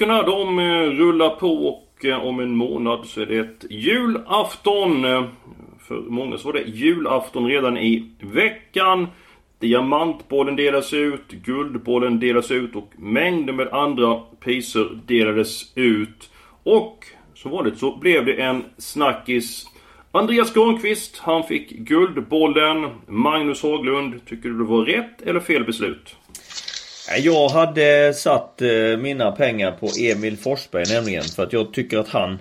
Veckorna de eh, rullar på och eh, om en månad så är det julafton. För många så var det julafton redan i veckan. Diamantbollen delas ut, Guldbollen delas ut och mängder med andra priser delades ut. Och som vanligt så blev det en snackis. Andreas Granqvist, han fick Guldbollen. Magnus Haglund, tycker du det var rätt eller fel beslut? Jag hade satt eh, mina pengar på Emil Forsberg nämligen för att jag tycker att han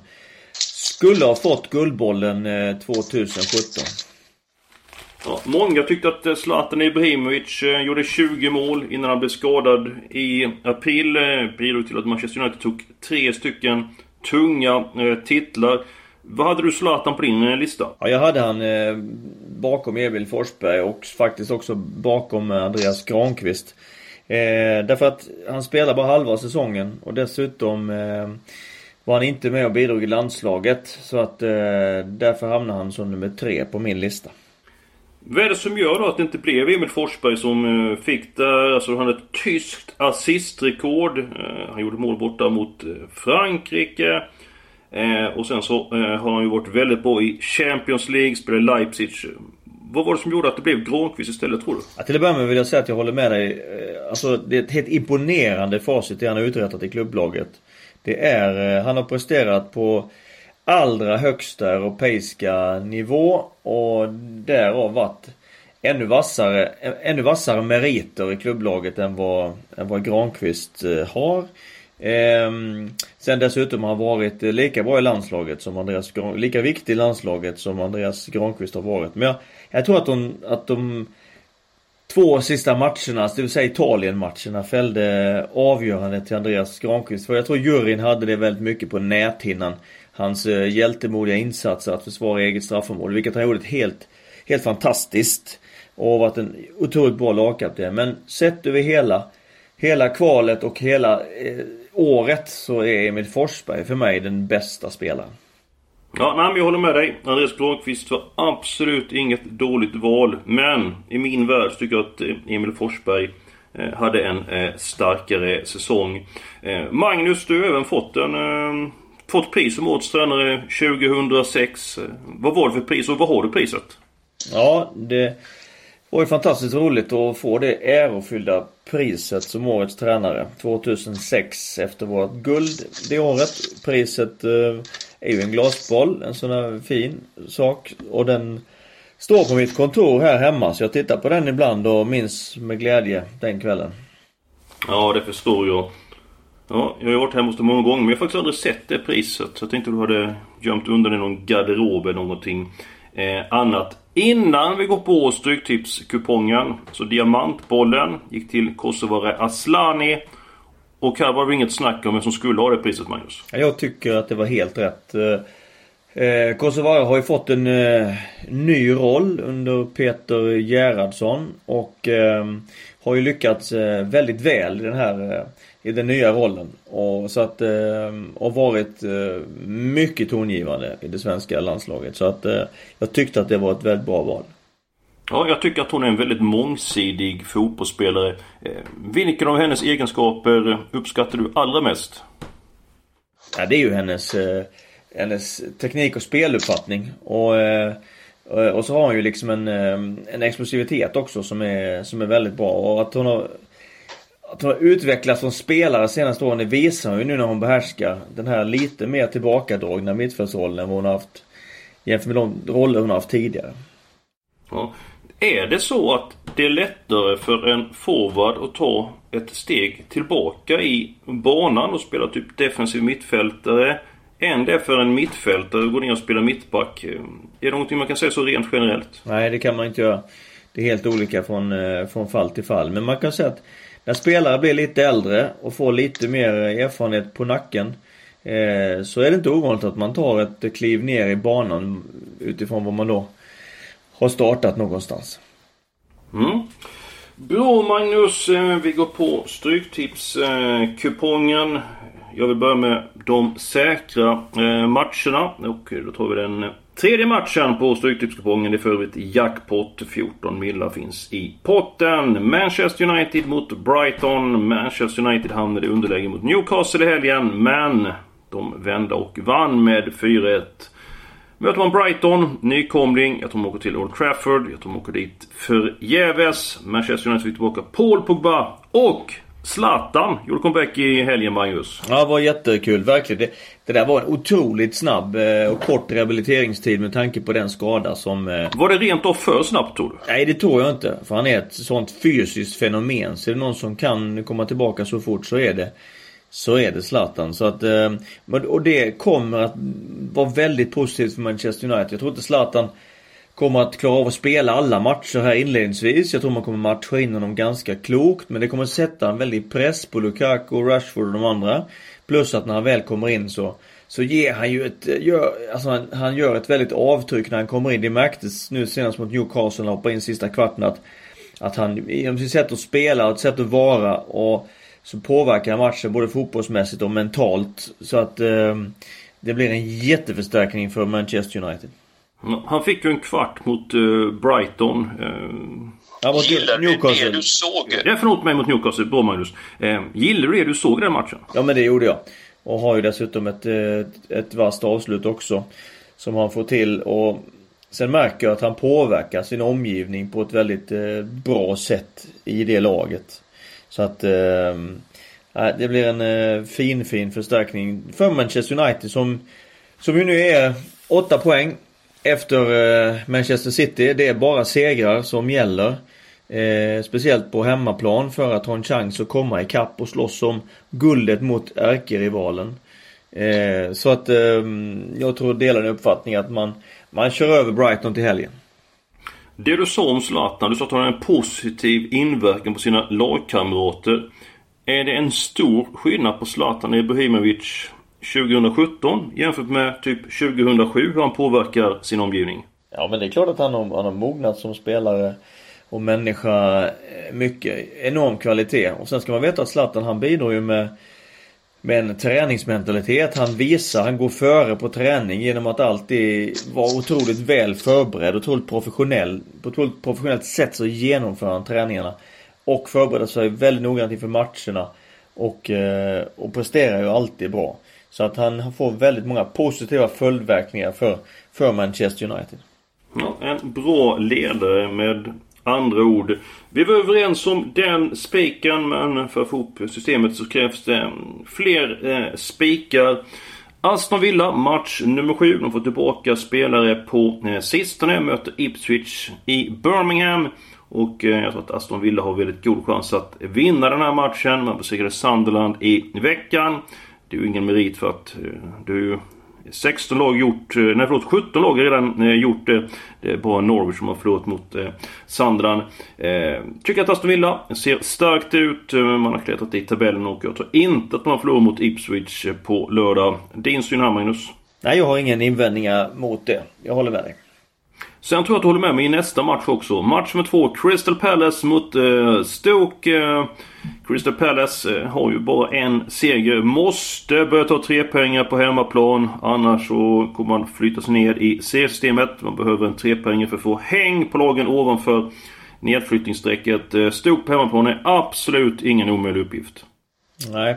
skulle ha fått Guldbollen eh, 2017. Ja, många tyckte att eh, Zlatan Ibrahimovic eh, gjorde 20 mål innan han blev skadad i april. Eh, Bidrog till att Manchester United tog tre stycken tunga eh, titlar. Vad hade du Zlatan på din eh, lista? Ja, jag hade han eh, bakom Emil Forsberg och faktiskt också bakom eh, Andreas Granqvist. Eh, därför att han spelar bara halva säsongen och dessutom eh, var han inte med och bidrog i landslaget. Så att eh, därför hamnar han som nummer tre på min lista. Vad är det som gör då att det inte blev Emil Forsberg som eh, fick det? Alltså han hade ett tyskt assistrekord. Eh, han gjorde mål borta mot eh, Frankrike. Och sen så har han ju varit väldigt bra i Champions League, spelade i Leipzig. Vad var det som gjorde att det blev Granqvist istället tror du? Ja, till att börja med vill jag säga att jag håller med dig. Eh, alltså det är ett helt imponerande facit det han har uträttat i klubblaget. Det är, eh, han har presterat på allra högsta europeiska nivå och därav varit ännu vassare, eh, ännu vassare meriter i klubblaget än vad, än vad Granqvist har. Ehm, sen dessutom har han varit lika bra i landslaget som Andreas Granqvist, lika viktig i landslaget som Andreas Granqvist har varit. Men jag, jag tror att de, att de två sista matcherna, det vill säga Italien-matcherna, fällde avgörande till Andreas Granqvist. För jag tror juryn hade det väldigt mycket på näthinnan. Hans eh, hjältemodiga insatser att försvara eget straffområde, vilket han gjorde helt, helt fantastiskt. Och varit en otroligt bra lagkapten. Men sett över hela, hela kvalet och hela eh, året så är Emil Forsberg för mig den bästa spelaren. Ja, nej, men jag håller med dig. Andreas Granqvist var absolut inget dåligt val. Men i min värld så tycker jag att eh, Emil Forsberg eh, hade en eh, starkare säsong. Magnus, du har även fått en... Fått pris som årets tränare 2006. Vad var det för pris och vad har du priset? Ja, det var ju fantastiskt roligt att få det ärofyllda priset som årets tränare 2006 efter vårt guld det året. Priset eh, är ju en glasboll, en sån här fin sak och den står på mitt kontor här hemma så jag tittar på den ibland och minns med glädje den kvällen. Ja, det förstår jag. Ja, jag har ju varit hemma hos dig många gånger men jag har faktiskt aldrig sett det priset. Så jag tänkte du hade gömt undan i någon garderob eller någonting eh, annat. Innan vi går på Stryktipskupongen så Diamantbollen gick till Kosovare Aslani. Och här var det inget snack om vem som skulle ha det priset Magnus. Jag tycker att det var helt rätt. Eh, Eh, Kosovare har ju fått en eh, ny roll under Peter Gerhardsson och eh, har ju lyckats eh, väldigt väl i den här eh, i den nya rollen. Och så att och varit mycket tongivande i det svenska landslaget. Så att jag tyckte att det var ett väldigt bra val. Ja, jag tycker att hon är en väldigt mångsidig fotbollsspelare. Vilken av hennes egenskaper uppskattar du allra mest? Ja, det är ju hennes, hennes teknik och speluppfattning. Och, eh, och så har hon ju liksom en, eh, en explosivitet också som är, som är väldigt bra. Och att hon har att hon har utvecklats som spelare de senaste åren, det visar hon ju nu när hon behärskar den här lite mer tillbakadragna mittfältsrollen än vad hon har haft jämfört med de roller hon har haft tidigare. Ja. Är det så att det är lättare för en forward att ta ett steg tillbaka i banan och spela typ defensiv mittfältare? Är för en mittfältare att gå ner och spela mittback. Är det någonting man kan säga så rent generellt? Nej, det kan man inte göra. Det är helt olika från, eh, från fall till fall. Men man kan säga att när spelare blir lite äldre och får lite mer erfarenhet på nacken eh, så är det inte ovanligt att man tar ett kliv ner i banan utifrån vad man då har startat någonstans. Mm. Bra Magnus, eh, vi går på Stryktipskupongen. Jag vill börja med de säkra eh, matcherna. Och då tar vi den eh, tredje matchen på Stryktipskupongen. Det är för övrigt jackpot. 14 millar finns i potten. Manchester United mot Brighton. Manchester United hamnade i underläge mot Newcastle i helgen. Men de vände och vann med 4-1. Möter man Brighton, nykomling. Jag tror de åker till Old Trafford. Jag tror de åker dit förgäves. Manchester United fick tillbaka Paul Pogba och Zlatan gjorde comeback i helgen, Magnus. Ja, det var jättekul. Verkligen. Det, det där var en otroligt snabb eh, och kort rehabiliteringstid med tanke på den skada som... Eh... Var det rent av för snabbt, tror du? Nej, det tror jag inte. För han är ett sånt fysiskt fenomen. Så är det någon som kan komma tillbaka så fort så är det så är det Zlatan. Så att, eh, och det kommer att vara väldigt positivt för Manchester United. Jag tror inte Zlatan kommer att klara av att spela alla matcher här inledningsvis. Jag tror man kommer matcha in honom ganska klokt. Men det kommer sätta en väldig press på Lukaku, Rashford och de andra. Plus att när han väl kommer in så så ger han ju ett, gör, alltså han, han, gör ett väldigt avtryck när han kommer in. Det märktes nu senast mot Newcastle när han hoppade in sista kvarten att, att han genom sitt sätt att spela och ett sätt att vara och så påverkar han matchen både fotbollsmässigt och mentalt. Så att eh, det blir en jätteförstärkning för Manchester United. Han fick ju en kvart mot uh, Brighton. Uh, ja, mot Gillar Newcastle. du det du såg? Ja, förlåt mig mot Newcastle. Bra Magnus. Uh, gillar du det du såg den matchen? Ja, men det gjorde jag. Och har ju dessutom ett, ett, ett vasst avslut också. Som han får till. Och sen märker jag att han påverkar sin omgivning på ett väldigt eh, bra sätt i det laget. Så att eh, det blir en eh, fin, fin förstärkning för Manchester United som, som ju nu är 8 poäng efter eh, Manchester City. Det är bara segrar som gäller. Eh, speciellt på hemmaplan för att ha en chans att komma ikapp och slåss om guldet mot ärkerivalen. Eh, så att eh, jag tror delar den uppfattningen att man, man kör över Brighton till helgen. Det du sa om Zlatan, du sa att han har en positiv inverkan på sina lagkamrater. Är det en stor skillnad på Zlatan Ibrahimovic 2017 jämfört med typ 2007 hur han påverkar sin omgivning? Ja men det är klart att han har, han har mognat som spelare och människa eh, mycket. Enorm kvalitet. Och sen ska man veta att Zlatan han bidrar ju med med en träningsmentalitet. Han visar, han går före på träning genom att alltid vara otroligt väl förberedd, otroligt professionell. På ett otroligt professionellt sätt så genomför han träningarna. Och förbereder sig väldigt noggrant inför matcherna. Och, eh, och presterar ju alltid bra. Så att han får väldigt många positiva följdverkningar för, för Manchester United. Ja, en bra ledare med andra ord. Vi var överens om den spiken men för att få ihop systemet så krävs det fler eh, spikar. Aston Villa, match nummer 7. De får tillbaka spelare på eh, sistone. Möter Ipswich i Birmingham. Och eh, jag tror att Aston Villa har väldigt god chans att vinna den här matchen. Man besegrade Sunderland i veckan. Det är ju ingen merit för att eh, du 16 lag gjort, eh, nej förlåt 17 lag har redan eh, gjort det. Det är bara Norwich som har förlorat mot eh, Sandran. Eh, tycker att Aston Villa ser starkt ut. Man har klättrat i tabellen och jag tror inte att man förlorar mot Ipswich på lördag. Din syn här Magnus? Nej, jag har ingen invändningar mot det. Jag håller med dig. Sen tror jag att du håller med mig i nästa match också. Match nummer två, Crystal Palace mot eh, Stoke. Eh, Crystal Palace eh, har ju bara en seger. Måste börja ta tre pengar på hemmaplan. Annars så kommer man flyttas ner i C-systemet. Man behöver en trepoängare för att få häng på lagen ovanför nedflyttningsstrecket. Eh, Stoke på hemmaplan är absolut ingen omöjlig uppgift. Nej,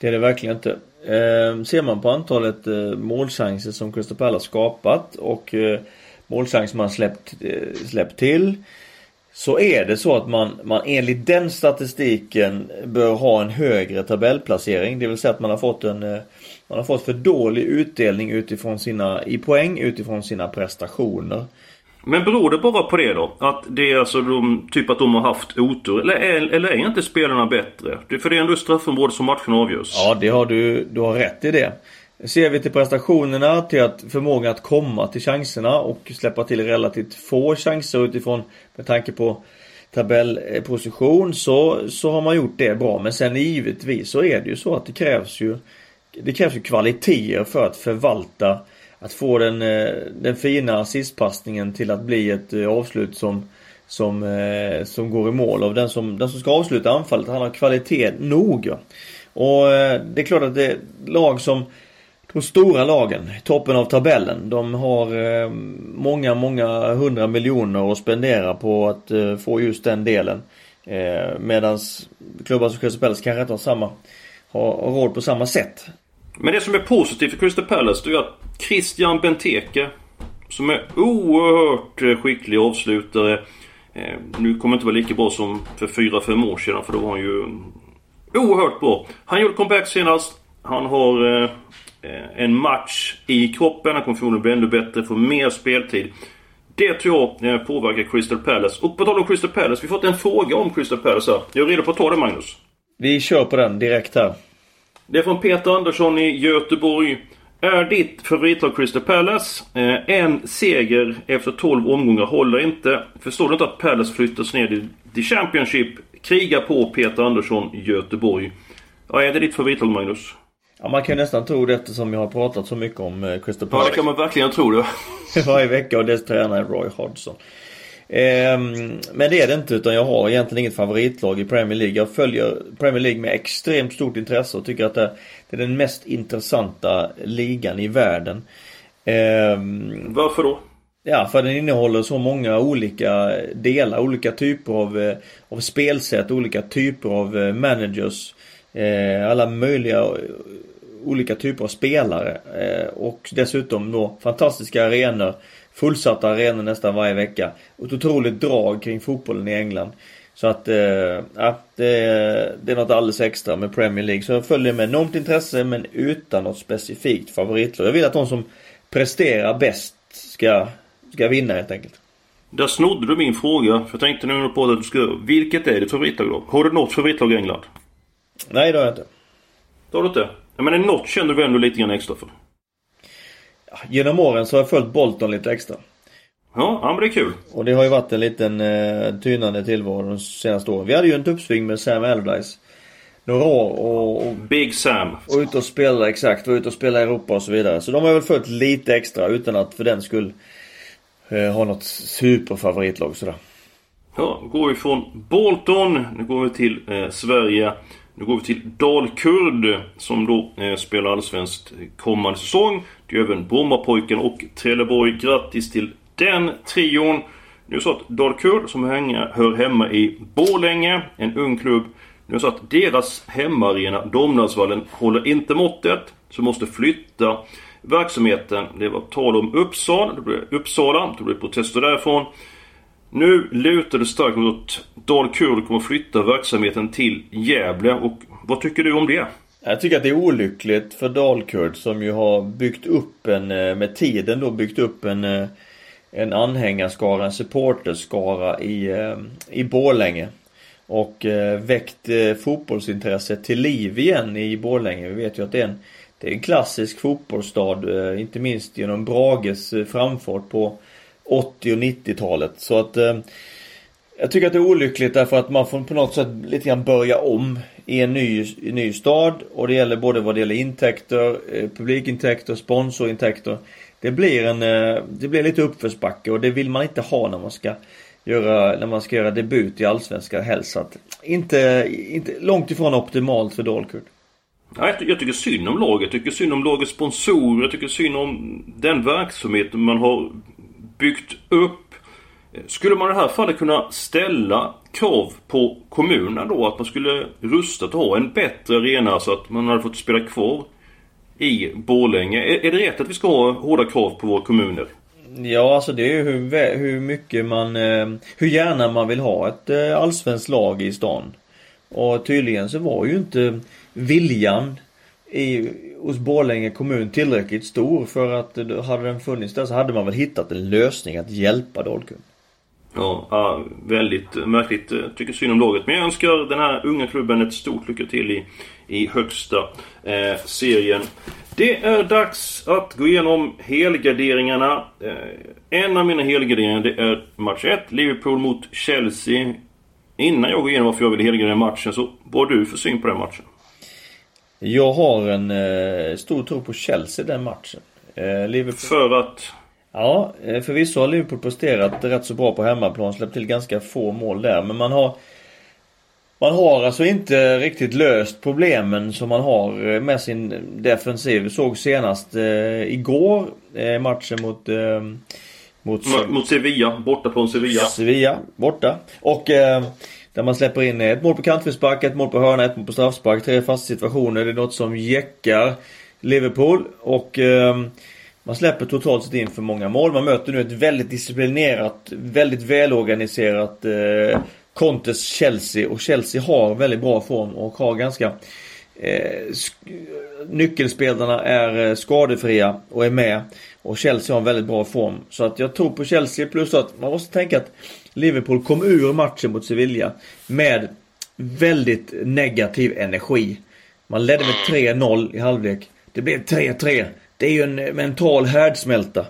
det är det verkligen inte. Eh, ser man på antalet eh, målchanser som Crystal Palace skapat och eh, målchans man släppt, eh, släppt till. Så är det så att man, man enligt den statistiken bör ha en högre tabellplacering. Det vill säga att man har fått en eh, man har fått för dålig utdelning utifrån sina, i poäng utifrån sina prestationer. Men beror det bara på det då? Att det är alltså de, typ att de har haft otur? Eller är, eller är inte spelarna bättre? För det är ändå straffområdet som matchen avgörs. Ja, det har du, du har rätt i det. Ser vi till prestationerna, till att förmågan att komma till chanserna och släppa till relativt få chanser utifrån med tanke på tabellposition så, så har man gjort det bra. Men sen givetvis så är det ju så att det krävs ju Det krävs ju kvaliteter för att förvalta att få den, eh, den fina assistpassningen till att bli ett eh, avslut som som, eh, som går i mål av den som, den som ska avsluta anfallet han har kvalitet nog. Och det är klart att det är lag som de stora lagen, toppen av tabellen, de har eh, många, många hundra miljoner att spendera på att eh, få just den delen. Eh, medans klubbar som Crystal Palace kanske inte har samma, har råd på samma sätt. Men det som är positivt för Crystal Palace det är att Christian Benteke som är oerhört skicklig avslutare. Eh, nu kommer inte vara lika bra som för 4-5 år sedan för då var han ju oerhört bra. Han gjorde comeback senast. Han har eh, en match i kroppen. Han kommer förmodligen bli ännu bättre, få mer speltid. Det tror jag påverkar Crystal Palace. Och på tal om Crystal Palace, vi har fått en fråga om Crystal Palace här. Jag är redo på att ta det Magnus. Vi kör på den direkt här. Det är från Peter Andersson i Göteborg. Är ditt favoritlag Crystal Palace? Eh, en seger efter 12 omgångar håller inte. Förstår du inte att Palace flyttas ner till The Championship? Kriga på Peter Andersson, Göteborg. Ja, är det ditt favoritlag Magnus? Ja, man kan nästan tro det eftersom jag har pratat så mycket om eh, Crystal Palace. Ja, det kan man verkligen tro det. Varje vecka och dess tränare Roy Hodgson. Ehm, men det är det inte utan jag har egentligen inget favoritlag i Premier League. Jag följer Premier League med extremt stort intresse och tycker att det, är den mest intressanta ligan i världen. Ehm, Varför då? Ja, för den innehåller så många olika delar, olika typer av, eh, av spelsätt, olika typer av eh, managers. Eh, alla möjliga eh, olika typer av spelare. Eh, och dessutom då fantastiska arenor fullsatta arenor nästan varje vecka. Ett otroligt drag kring fotbollen i England. Så att, eh, ja, det, det är något alldeles extra med Premier League. Så jag följer med enormt intresse men utan något specifikt favoritlag. Jag vill att de som presterar bäst ska, ska vinna helt enkelt. Där snodde du min fråga. För jag tänkte nu på att du ska... Vilket är ditt favoritlag då? Har du något favoritlag i England? Nej det har jag inte. Det har du inte? Men något känner du ändå lite grann extra för? Genom åren så har jag följt Bolton lite extra. Ja, ja men det är kul. Och det har ju varit en liten eh, tynande tillvaro de senaste åren. Vi hade ju en uppsving med Sam Allardyce. Några år och, och... Big Sam. Och ute och spela, exakt. Och ute och spela i Europa och så vidare. Så de har väl följt lite extra utan att för den skull eh, ha något superfavoritlag sådär. Ja, går vi från Bolton. Nu går vi till eh, Sverige. Nu går vi till Dalkurd som då eh, spelar allsvenskt kommande säsong. Det är även Brommapojken och Trelleborg. Grattis till den trion. Nu är det så att Dalkurd som hör hemma i Borlänge, en ung klubb. Nu är det så att deras hemmaarena Domnarsvallen håller inte måttet. Så måste flytta verksamheten. Det var tal om Uppsala, det blev Uppsala, det blev protester därifrån. Nu lutar det starkt mot att Dalkurd kommer att flytta verksamheten till Gävle. Och vad tycker du om det? Jag tycker att det är olyckligt för Dalkurd som ju har byggt upp en, eh, med tiden då byggt upp en eh, en anhängarskara, en supporterskara i, eh, i Borlänge. Och väckt fotbollsintresset till liv igen i Borlänge. Vi vet ju att det är en, det är en klassisk fotbollsstad, inte minst genom Brages framfart på 80 och 90-talet. Så att eh, jag tycker att det är olyckligt därför att man får på något sätt lite grann börja om i en ny, i en ny stad. Och det gäller både vad det gäller intäkter, eh, publikintäkter, sponsorintäkter. Det blir en, eh, det blir lite uppförsbacke och det vill man inte ha när man ska göra, när man ska göra debut i Allsvenskan helst. Så att inte, inte, långt ifrån optimalt för Dalkurd. Ja, jag, jag tycker synd om laget. Jag tycker synd om lagets sponsorer. Jag tycker synd om den verksamhet man har byggt upp. Skulle man i det här fallet kunna ställa krav på kommunen då att man skulle rusta och ha en bättre arena så att man hade fått spela kvar i Borlänge? Är, är det rätt att vi ska ha hårda krav på våra kommuner? Ja, alltså det är ju hur, hur mycket man... Eh, hur gärna man vill ha ett eh, allsvenskt lag i stan. Och tydligen så var ju inte viljan i, hos Borlänge kommun tillräckligt stor för att hade den funnits där så hade man väl hittat en lösning att hjälpa Dalkurd. Ja, ja, väldigt märkligt. Tycker synd om laget. Men jag önskar den här unga klubben ett stort lycka till i, i högsta eh, serien. Det är dags att gå igenom helgarderingarna. Eh, en av mina helgarderingar det är match 1, Liverpool mot Chelsea. Innan jag går igenom varför jag vill helgardera matchen så vad har du för syn på den matchen? Jag har en eh, stor tro på Chelsea den matchen. Eh, Liverpool... För att? Ja, eh, förvisso har Liverpool presterat rätt så bra på hemmaplan. Släppt till ganska få mål där. Men man har man har alltså inte riktigt löst problemen som man har eh, med sin defensiv. Vi såg senast eh, igår eh, matchen mot... Eh, mot, mot Sevilla, borta på Sevilla. Sevilla, borta. Och eh, där man släpper in ett mål på kantfrispark, ett mål på hörna, ett mål på straffspark. Tre fasta situationer. Det är något som jäckar Liverpool. Och eh, man släpper totalt sett in för många mål. Man möter nu ett väldigt disciplinerat, väldigt välorganiserat eh, Contes Chelsea och Chelsea har väldigt bra form och har ganska eh, Nyckelspelarna är eh, skadefria och är med. Och Chelsea har en väldigt bra form. Så att jag tror på Chelsea plus att man måste tänka att Liverpool kom ur matchen mot Sevilla med väldigt negativ energi. Man ledde med 3-0 i halvlek. Det blev 3-3. Det är ju en mental härdsmälta.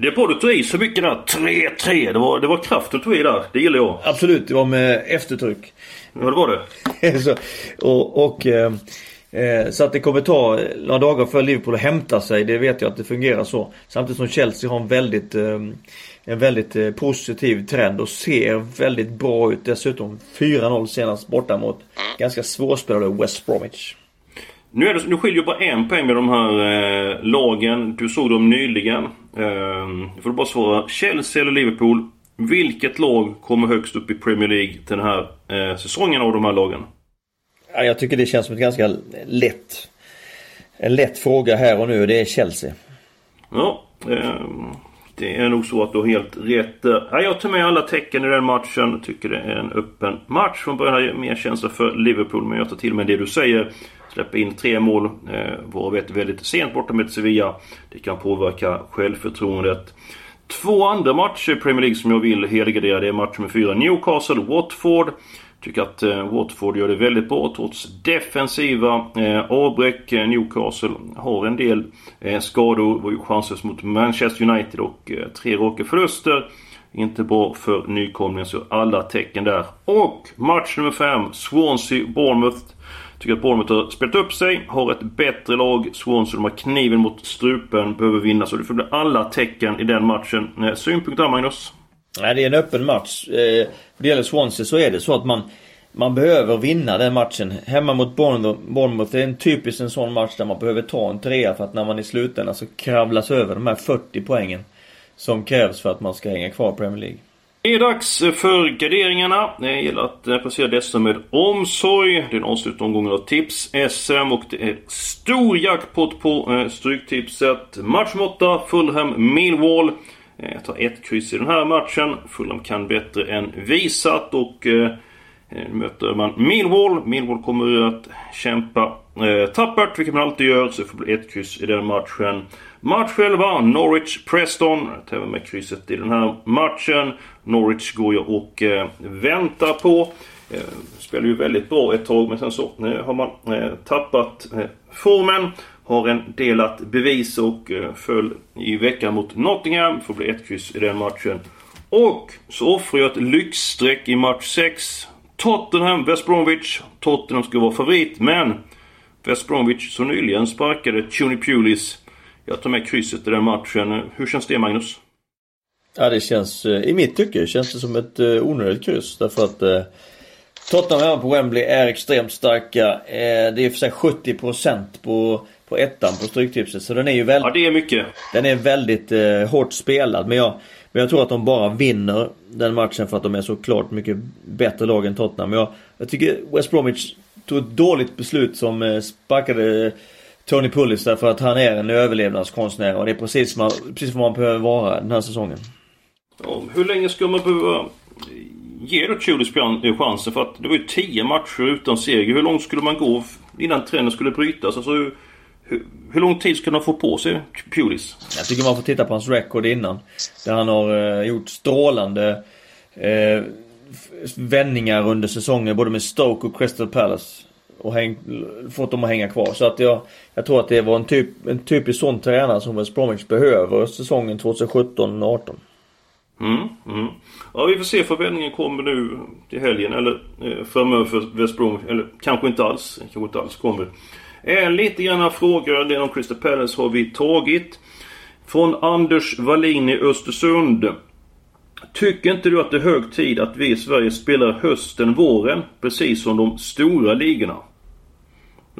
Det är bra du tog i så mycket där. 3-3. Det var, det var kraft du tog i där. Det gillar jag. Absolut. Det var med eftertryck. Ja, det var det. så, och, och eh, eh, så att det kommer ta några dagar för Liverpool att hämta sig. Det vet jag att det fungerar så. Samtidigt som Chelsea har en väldigt eh, en väldigt eh, positiv trend och ser väldigt bra ut. Dessutom 4-0 senast borta mot ganska svårspelade West Bromwich. Nu, är det, nu skiljer bara en poäng med de här eh, lagen. Du såg dem nyligen. Eh, får du bara svara. Chelsea eller Liverpool? Vilket lag kommer högst upp i Premier League den här eh, säsongen av de här lagen? Ja, jag tycker det känns som ett ganska lätt... En lätt fråga här och nu. Det är Chelsea. Ja. Eh, det är nog så att du har helt rätt. Ja, jag tar med alla tecken i den matchen. Tycker det är en öppen match. Från början har jag mer känsla för Liverpool. Men jag tar till mig det du säger. Släpper in tre mål, eh, varav ett väldigt sent borta med Sevilla. Det kan påverka självförtroendet. Två andra matcher i Premier League som jag vill helgardera. Det är match nummer fyra. Newcastle-Watford. Tycker att eh, Watford gör det väldigt bra trots defensiva eh, avbräck. Eh, Newcastle har en del eh, skador. Var ju chanslös mot Manchester United och eh, tre raka förluster. Inte bra för nykomlingen så alla tecken där. Och match nummer 5. Swansea-Bournemouth. Tycker att Bournemouth har spelat upp sig, har ett bättre lag. Swansea de har kniven mot strupen, behöver vinna. Så det får bli alla tecken i den matchen. Eh, synpunkt där, Magnus? Nej, det är en öppen match. Eh, det gäller Swansea så är det så att man man behöver vinna den matchen. Hemma mot Bournemouth, det är en typisk en sån match där man behöver ta en trea för att när man i slutändan så kravlas över de här 40 poängen. Som krävs för att man ska hänga kvar i Premier League. Det är dags för garderingarna. Det gäller att placera dessa med omsorg. Det är en avslutande omgång av Tips-SM och det är stor jackpot på eh, Stryktipset. Match 8, Fulham Millwall. Eh, jag tar ett kryss i den här matchen. Fulham kan bättre än visat och nu möter man Millwall. Millwall kommer att kämpa tappert, vilket man alltid gör. Så det får bli ett kryss i den matchen. Match 11, Norwich-Preston. Jag tar med krysset i den här matchen. Norwich går jag och eh, väntar på. Eh, spelar ju väldigt bra ett tag men sen så nu har man eh, tappat eh, formen. Har en del att bevisa och eh, föll i veckan mot Nottingham. Får bli ett kryss i den matchen. Och så offrar jag ett lyxstreck i match 6. Tottenham, West Bromwich. Tottenham ska vara favorit men West Bromwich så nyligen sparkade Tony Pulis. Jag tar med krysset i den matchen. Hur känns det Magnus? Ja det känns, eh, i mitt tycke känns det som ett eh, onödigt kryss därför att eh, Tottenham hemma på Wembley är extremt starka. Eh, det är för sig 70% på, på ettan på Stryktipset så den är ju väldigt... Ja det är mycket. Den är väldigt eh, hårt spelad men jag, men jag tror att de bara vinner den matchen för att de är så klart mycket bättre lag än Tottenham. Men jag, jag tycker West Bromwich tog ett dåligt beslut som eh, sparkade Tony Pullis därför att han är en överlevnadskonstnär och det är precis, man, precis vad man behöver vara den här säsongen. Ja, hur länge ska man behöva ge då Chulis chansen? För att det var ju 10 matcher utan seger. Hur långt skulle man gå innan trenden skulle brytas? Alltså, hur, hur, lång tid ska han få på sig, Pulis? Jag tycker man får titta på hans record innan. Där han har eh, gjort strålande eh, vändningar under säsongen både med Stoke och Crystal Palace och häng, fått dem att hänga kvar. Så att jag, jag tror att det var en, typ, en typisk sån tränare som West Bromwich behöver säsongen 2017-18. Mm, mm. Ja, vi får se för vändningen kommer nu till helgen eller eh, framöver för West Bromwich. Eller kanske inte alls. Kanske inte alls kommer. Eh, lite grann frågor. Det om Crystal Palace har vi tagit. Från Anders Wallin i Östersund. Tycker inte du att det är hög tid att vi i Sverige spelar hösten, våren? Precis som de stora ligorna.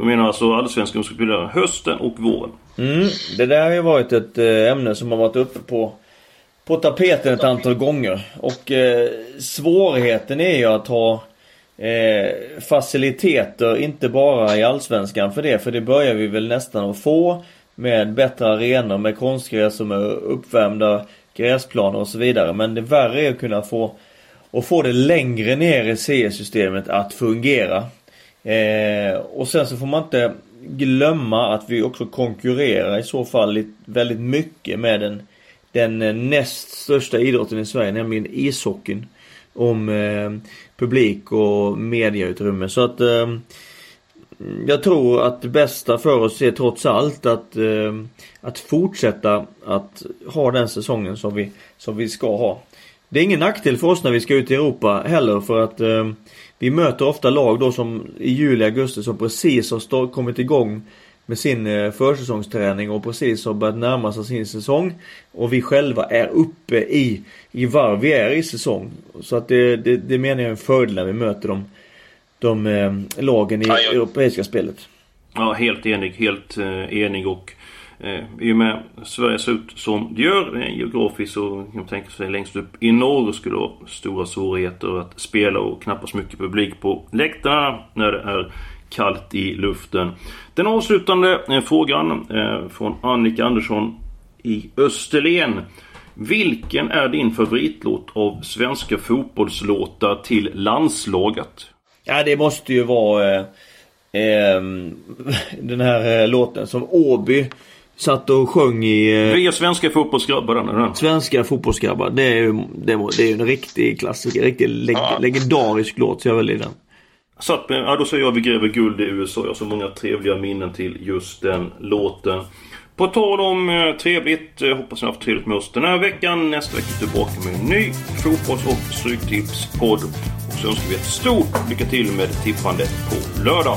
De menar alltså allsvenskan ska spela hösten och våren. Mm, det där har ju varit ett eh, ämne som har varit uppe på, på tapeten ett antal gånger. Och eh, svårigheten är ju att ha eh, faciliteter, inte bara i Allsvenskan för det. För det börjar vi väl nästan att få. Med bättre arenor, med konstgräs som är uppvärmda gräsplaner och så vidare. Men det värre är att kunna få och få det längre ner i CS-systemet att fungera. Eh, och sen så får man inte glömma att vi också konkurrerar i så fall väldigt mycket med den, den eh, näst största idrotten i Sverige, nämligen ishockeyn. Om eh, publik och mediautrymme. Så att eh, jag tror att det bästa för oss är trots allt att, eh, att fortsätta att ha den säsongen som vi, som vi ska ha. Det är ingen nackdel för oss när vi ska ut i Europa heller för att eh, vi möter ofta lag då som i juli, augusti som precis har stå, kommit igång med sin eh, försäsongsträning och precis har börjat närma sig sin säsong. Och vi själva är uppe i, i varv vi är i säsong. Så att det, det, det menar jag är en fördel när vi möter dem de eh, lagen i ja, jag... europeiska spelet. Ja, helt enig. Helt eh, enig och eh, i och med Sverige ser ut som det gör eh, geografiskt så kan man tänka sig längst upp i norr skulle det vara stora svårigheter att spela och knappast mycket publik på läktarna när det är kallt i luften. Den avslutande eh, frågan eh, från Annika Andersson i Österlen. Vilken är din favoritlåt av svenska fotbollslåtar till landslaget? Ja det måste ju vara eh, eh, den här eh, låten som Åby satt och sjöng i... Eh, Vi är svenska fotbollsgrabbar den. Svenska fotbollsgrabbar. Det är ju det, det är en riktig klassiker. Riktig leg, ja. legendarisk låt så jag väljer den. Satt med, ja då säger jag vi gräver guld i USA. Jag har så många trevliga minnen till just den låten. På tal om eh, trevligt, eh, hoppas ni har haft trevligt med oss den här veckan. Nästa vecka tillbaka med en ny fotbolls och stryktipspodd. Och så önskar vi ett stort lycka till med tippandet på lördag.